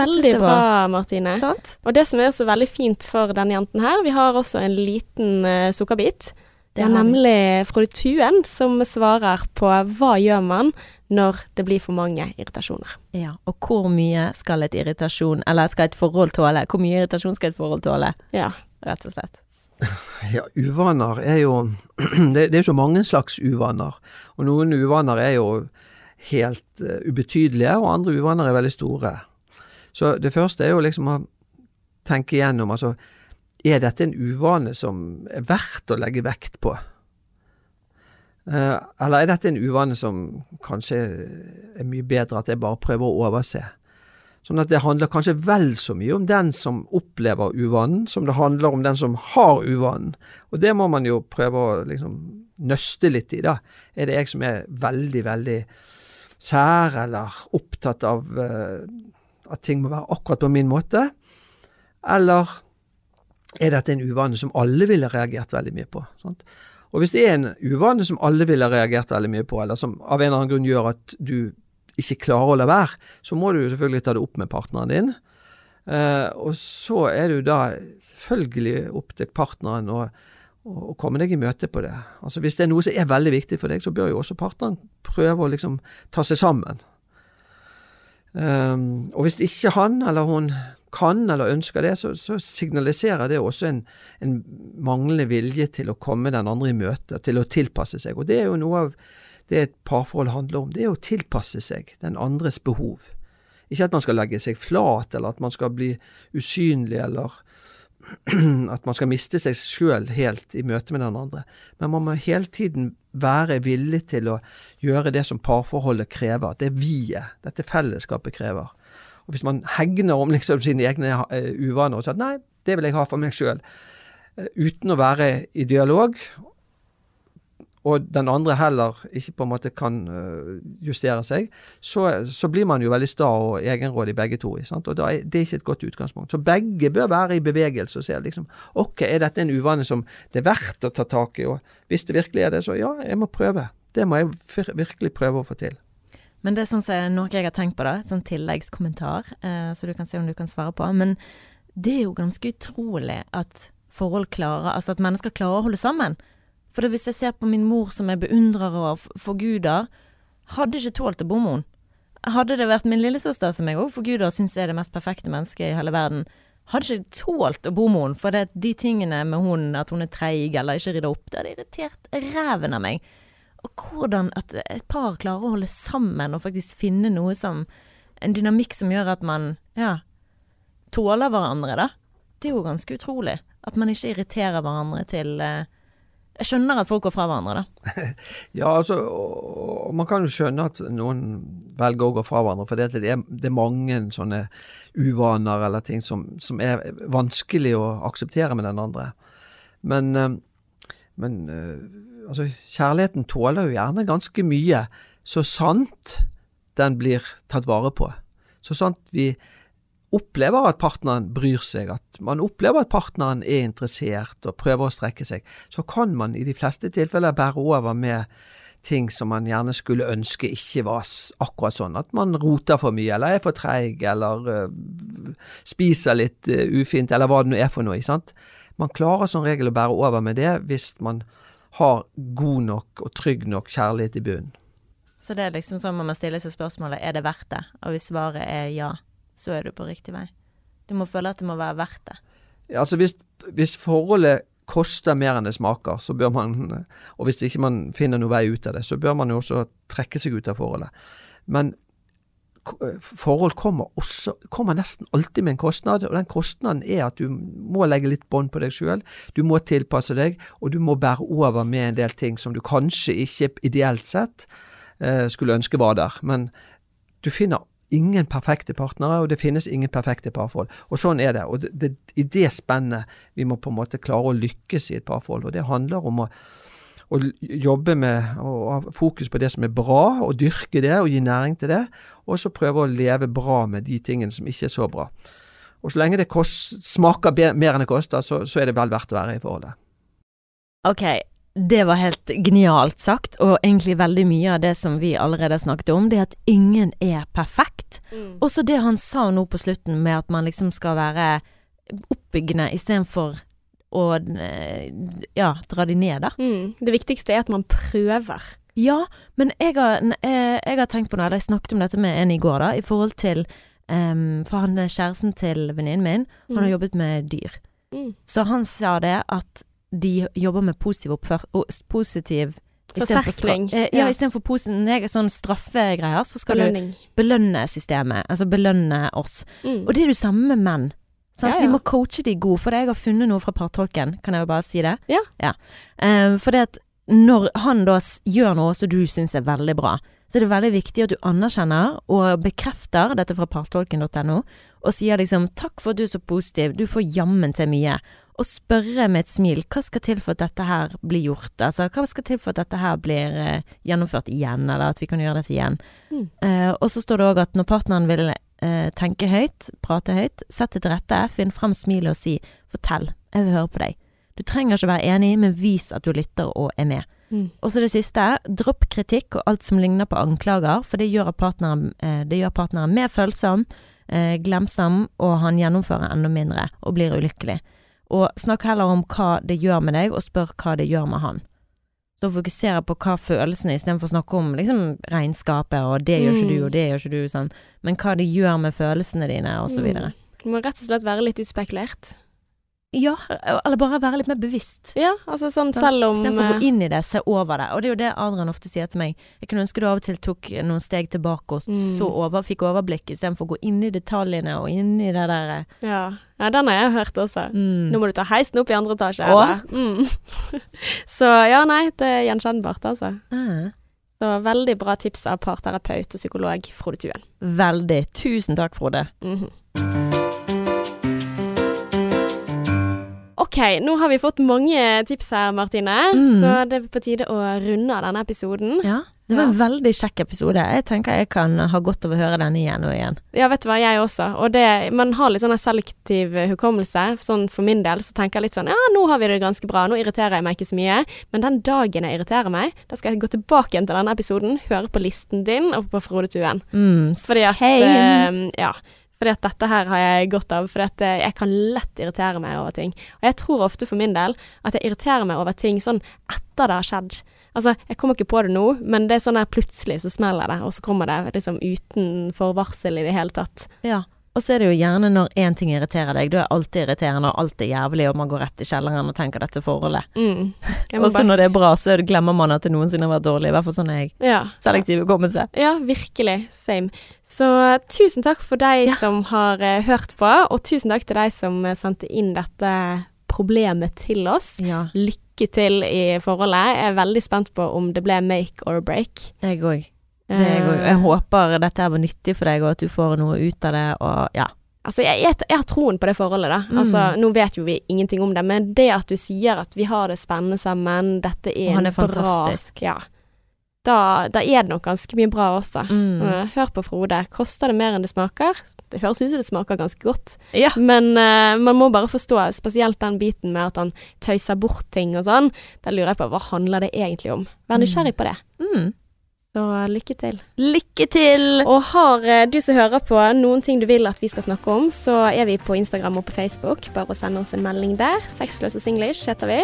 Veldig bra. bra, Martine. sant. Og det som er også veldig fint for denne jenten her, vi har også en liten uh, sukkerbit. Det er nemlig Frode Tuen som svarer på hva gjør man når det blir for mange irritasjoner. Ja, og hvor mye skal et irritasjon, eller skal et forhold tåle? Hvor mye irritasjon skal et forhold tåle, Ja. rett og slett? Ja, uvaner er jo Det, det er jo så mange slags uvaner. Og noen uvaner er jo helt uh, ubetydelige, og andre uvaner er veldig store. Så det første er jo liksom å tenke igjennom altså, er dette en uvane som er verdt å legge vekt på? Eh, eller er dette en uvane som kanskje er mye bedre at jeg bare prøver å overse? Sånn at det handler kanskje vel så mye om den som opplever uvanen, som det handler om den som har uvanen. Og det må man jo prøve å liksom nøste litt i, da. Er det jeg som er veldig, veldig sær eller opptatt av uh, at ting må være akkurat på min måte? Eller er dette en uvane som alle ville reagert veldig mye på? Sant? Og hvis det er en uvane som alle ville reagert veldig mye på, eller som av en eller annen grunn gjør at du ikke klarer å la være, så må du selvfølgelig ta det opp med partneren din. Uh, og så er det jo da selvfølgelig opp til partneren å, å, komme deg i møte på det. Altså Hvis det er noe som er veldig viktig for deg, så bør jo også partneren prøve å liksom ta seg sammen. Um, og hvis ikke han eller hun kan eller ønsker det, så, så signaliserer det også en, en, manglende vilje til å komme den andre i møte, til å tilpasse seg. Og det er jo noe av det et parforhold handler om. Det er å tilpasse seg den andres behov. Ikke at man skal legge seg flat, eller at man skal bli usynlig, eller at man skal miste seg sjøl helt i møte med den andre. Men man må hele tiden være villig til å gjøre det som parforholdet krever. Det vi-et, dette fellesskapet krever. Og Hvis man hegner om liksom sine egne uh, uvaner og sier at nei, det vil jeg ha for meg sjøl, eh, uten å være i dialog og den andre heller ikke på en måte kan uh, justere seg, så, så, blir man jo veldig sta og egenrådig begge to. Sant? Og er, Det er ikke et godt utgangspunkt. Så begge bør være i bevegelse og se liksom OK, er dette en uvane som det er verdt å ta tak i? Og hvis det virkelig er det, så ja, jeg må prøve. Det må jeg virkelig prøve å få til. Men det er sånn som noe jeg har tenkt på, da. Et sånn tilleggskommentar, eh, så du kan se om du kan svare på. Men det er jo ganske utrolig at forhold klarer Altså at mennesker klarer å holde sammen. For hvis jeg ser på min mor som jeg beundrer og forguder, hadde ikke tålt å bo med henne. Hadde det vært min lillesøster som jeg òg forguder og syns er det mest perfekte mennesket i hele verden, hadde ikke tålt å bo med henne. For det, de tingene med hun, at hun er treig eller ikke rydder opp, det hadde irritert ræven av meg. Og hvordan at et par klarer å holde sammen og faktisk finne noe som En dynamikk som gjør at man, ja, tåler hverandre, da. Det er jo ganske utrolig. At man ikke irriterer hverandre til eh, jeg skjønner at folk går fra hverandre, da. ja, altså, og man kan jo skjønne at noen velger å gå fra hverandre, for det er, det er mange sånne uvaner eller ting som, som, er vanskelig å akseptere med den andre. Men, eh, men eh, altså, kjærligheten tåler jo gjerne ganske mye, så sant den blir tatt vare på. Så sant vi opplever at partneren bryr seg, at man opplever at partneren er interessert og prøver å strekke seg, så kan man i de fleste tilfeller bære over med ting som man gjerne skulle ønske ikke var akkurat sånn. At man roter for mye, eller er for treig, eller uh, spiser litt uh, ufint, eller hva det nå er for noe. sant? Man klarer som regel å bære over med det hvis man har god nok og trygg nok kjærlighet i bunnen. Så det er liksom sånn man må stille seg spørsmålet er det verdt det, og hvis svaret er ja, så er du på riktig vei. Du må føle at det må være verdt det. Ja, altså hvis, hvis, forholdet koster mer enn det smaker, så bør man, og hvis ikke man finner noe vei ut av det, så bør man jo også trekke seg ut av forholdet. Men forhold kommer, også, kommer nesten alltid med en kostnad, og den kostnaden er at du må legge litt bånd på deg sjøl. Du må tilpasse deg, og du må bære over med en del ting som du kanskje ikke ideelt sett eh, skulle ønske var der. Men du finner ingen perfekte partnere, og det finnes ingen perfekte parforhold. Og sånn er det. Og det, det, i det spennet vi må på en måte klare å lykkes i et parforhold. Og det handler om å, å jobbe med å ha fokus på det som er bra, og dyrke det og gi næring til det. Og så prøve å leve bra med de tingene som ikke er så bra. Og så lenge det kost, smaker mer enn det koster, så, så er det vel verdt å være i forholdet. Ok, det var helt genialt sagt, og egentlig veldig mye av det som vi allerede snakket om, det at ingen er perfekt. Mm. Også det han sa nå på slutten, med at man liksom skal være oppbyggende istedenfor å eh, ja, dra de ned, da. Mm. Det viktigste er at man prøver. Ja, men jeg har, eh, jeg har tenkt på noe, jeg snakket om dette med en i går, da, i forhold til um, For han er kjæresten til venninnen min, mm. han har jobbet med dyr. Mm. Så han sa det at de jobber med positiv oppfør... Positiv Forsterkning. For ja, ja. istedenfor positiv sånn straffegreier, så skal Belønning. du belønne systemet. Altså belønne oss. Mm. Og det er det samme med menn. Ja, ja. Vi må coache de god, for jeg har funnet noe fra partolken, kan jeg jo bare si det? Ja. Eh, for det at når han da gjør noe som du syns er veldig bra, så er det veldig viktig at du anerkjenner og bekrefter dette fra partolken.no, og sier liksom 'takk for at du er så positiv, du får jammen til mye', og spørre med et smil 'hva skal til for at dette her blir gjort', altså hva skal til for at dette her blir uh, gjennomført igjen, eller at vi kan gjøre dette igjen. Mm. Uh, og så står det òg at når partneren vil uh, tenke høyt, prate høyt, sett det til rette, finn fram smilet og si 'fortell, jeg vil høre på deg'. Du trenger ikke være enig, men vis at du lytter og er med. Mm. Og så det siste, dropp kritikk og alt som ligner på anklager, for det gjør, partneren, det gjør partneren mer følsom, glemsom, og han gjennomfører enda mindre og blir ulykkelig. Og snakk heller om hva det gjør med deg, og spør hva det gjør med han. Så fokusere på hva følelsene, istedenfor å snakke om liksom regnskapet og 'det gjør ikke du', Mm. og 'det gjør ikke du', sånn. Men hva det gjør med følelsene dine, og så videre. Du må rett og slett være litt utspekulert. Ja, eller bare være litt mer bevisst. Ja, altså sånn selv om Istedenfor å eh, gå inn i det, se over det. Og det er jo det Adrian ofte sier til meg. Jeg kunne ønske du av og til tok noen steg tilbake og Mm. så over, fikk overblikk, istedenfor å gå inn i detaljene og inn i det der eh, ja. ja, den har jeg hørt også. mm. Nå må du ta heisen opp i andre etasje. Mm. Så ja, nei, det er gjenkjennbart, altså. ah, Så veldig bra tips av parterapeut og psykolog Frode Tuen. Veldig. Tusen takk, Frode. Mhm. Ok, nå har vi fått mange tips her, Martine, Mm. så det er på tide å runde av denne episoden. Ja, det var en veldig kjekk episode. Jeg tenker jeg kan ha godt av å høre denne igjen og igjen. Ja, vet du hva, jeg også. Og det, man har litt sånn selektiv hukommelse. Sånn for min del så tenker jeg litt sånn ja, nå har vi det ganske bra, nå irriterer jeg meg ikke så mye. Men den dagen jeg irriterer meg, da skal jeg gå tilbake igjen til denne episoden, høre på listen din og på Frode Tuen. Mm, Fordi at eh, Ja. Fordi at dette her har jeg godt av. Fordi at eh, jeg kan lett irritere meg over ting. Og jeg tror ofte for min del at jeg irriterer meg over ting sånn etter det har skjedd. Altså, jeg kommer ikke på det nå, men det er sånn der plutselig så smeller det, og så kommer det liksom uten forvarsel i det hele tatt. Ja. Og så er det jo gjerne når én ting irriterer deg, da er alt irriterende og alt er jævlig, og man går rett i kjelleren og tenker dette forholdet. Mm. Og så bare- når det er bra, så glemmer man at det noensinne har vært dårlig. I hvert fall sånn er jeg. ja. Selektiv hukommelse. Ja, virkelig. Same. Så tusen takk for deg Ja. som har uh, hørt på, og tusen takk til deg som uh, sendte inn dette problemet til oss. Ja, Lykke til i forholdet. Jeg er veldig spent på om det ble make or break. jeg òg. Er jeg. Håper dette her var nyttig for deg, og at du får noe ut av det, og ja. Altså, jeg, jeg, jeg har troen på det forholdet, da. Mm. Altså, nå vet jo vi ingenting om det, men det at du sier at vi har det spennende sammen, dette er Og han er fantastisk. Bra, ja. Da, da er det nok ganske mye bra også. Mm. Eh, Hør på Frode. Koster det mer enn det smaker? Det høres ut som det smaker ganske godt. Ja. Men uh, man må bare forstå, spesielt den biten med at han tøyser bort ting og sånn. Da lurer jeg på hva handler det egentlig om? Vær nysgjerrig på det. Mm. Så lykke til. Lykke til! Og har eh, du som hører på noen ting du vil at vi skal snakke om, så er vi på Instagram og på Facebook. Bare å sende oss en melding der. Sexløse singlish heter vi.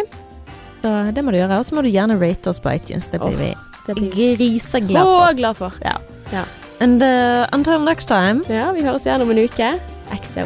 Så det må du gjøre. Og så må du gjerne rate oss på iTunes. Det blir oh, vi griseglade for. griseglad for. Ja. ja. And uh, until next time Ja, vi høres igjen om en uke. XO,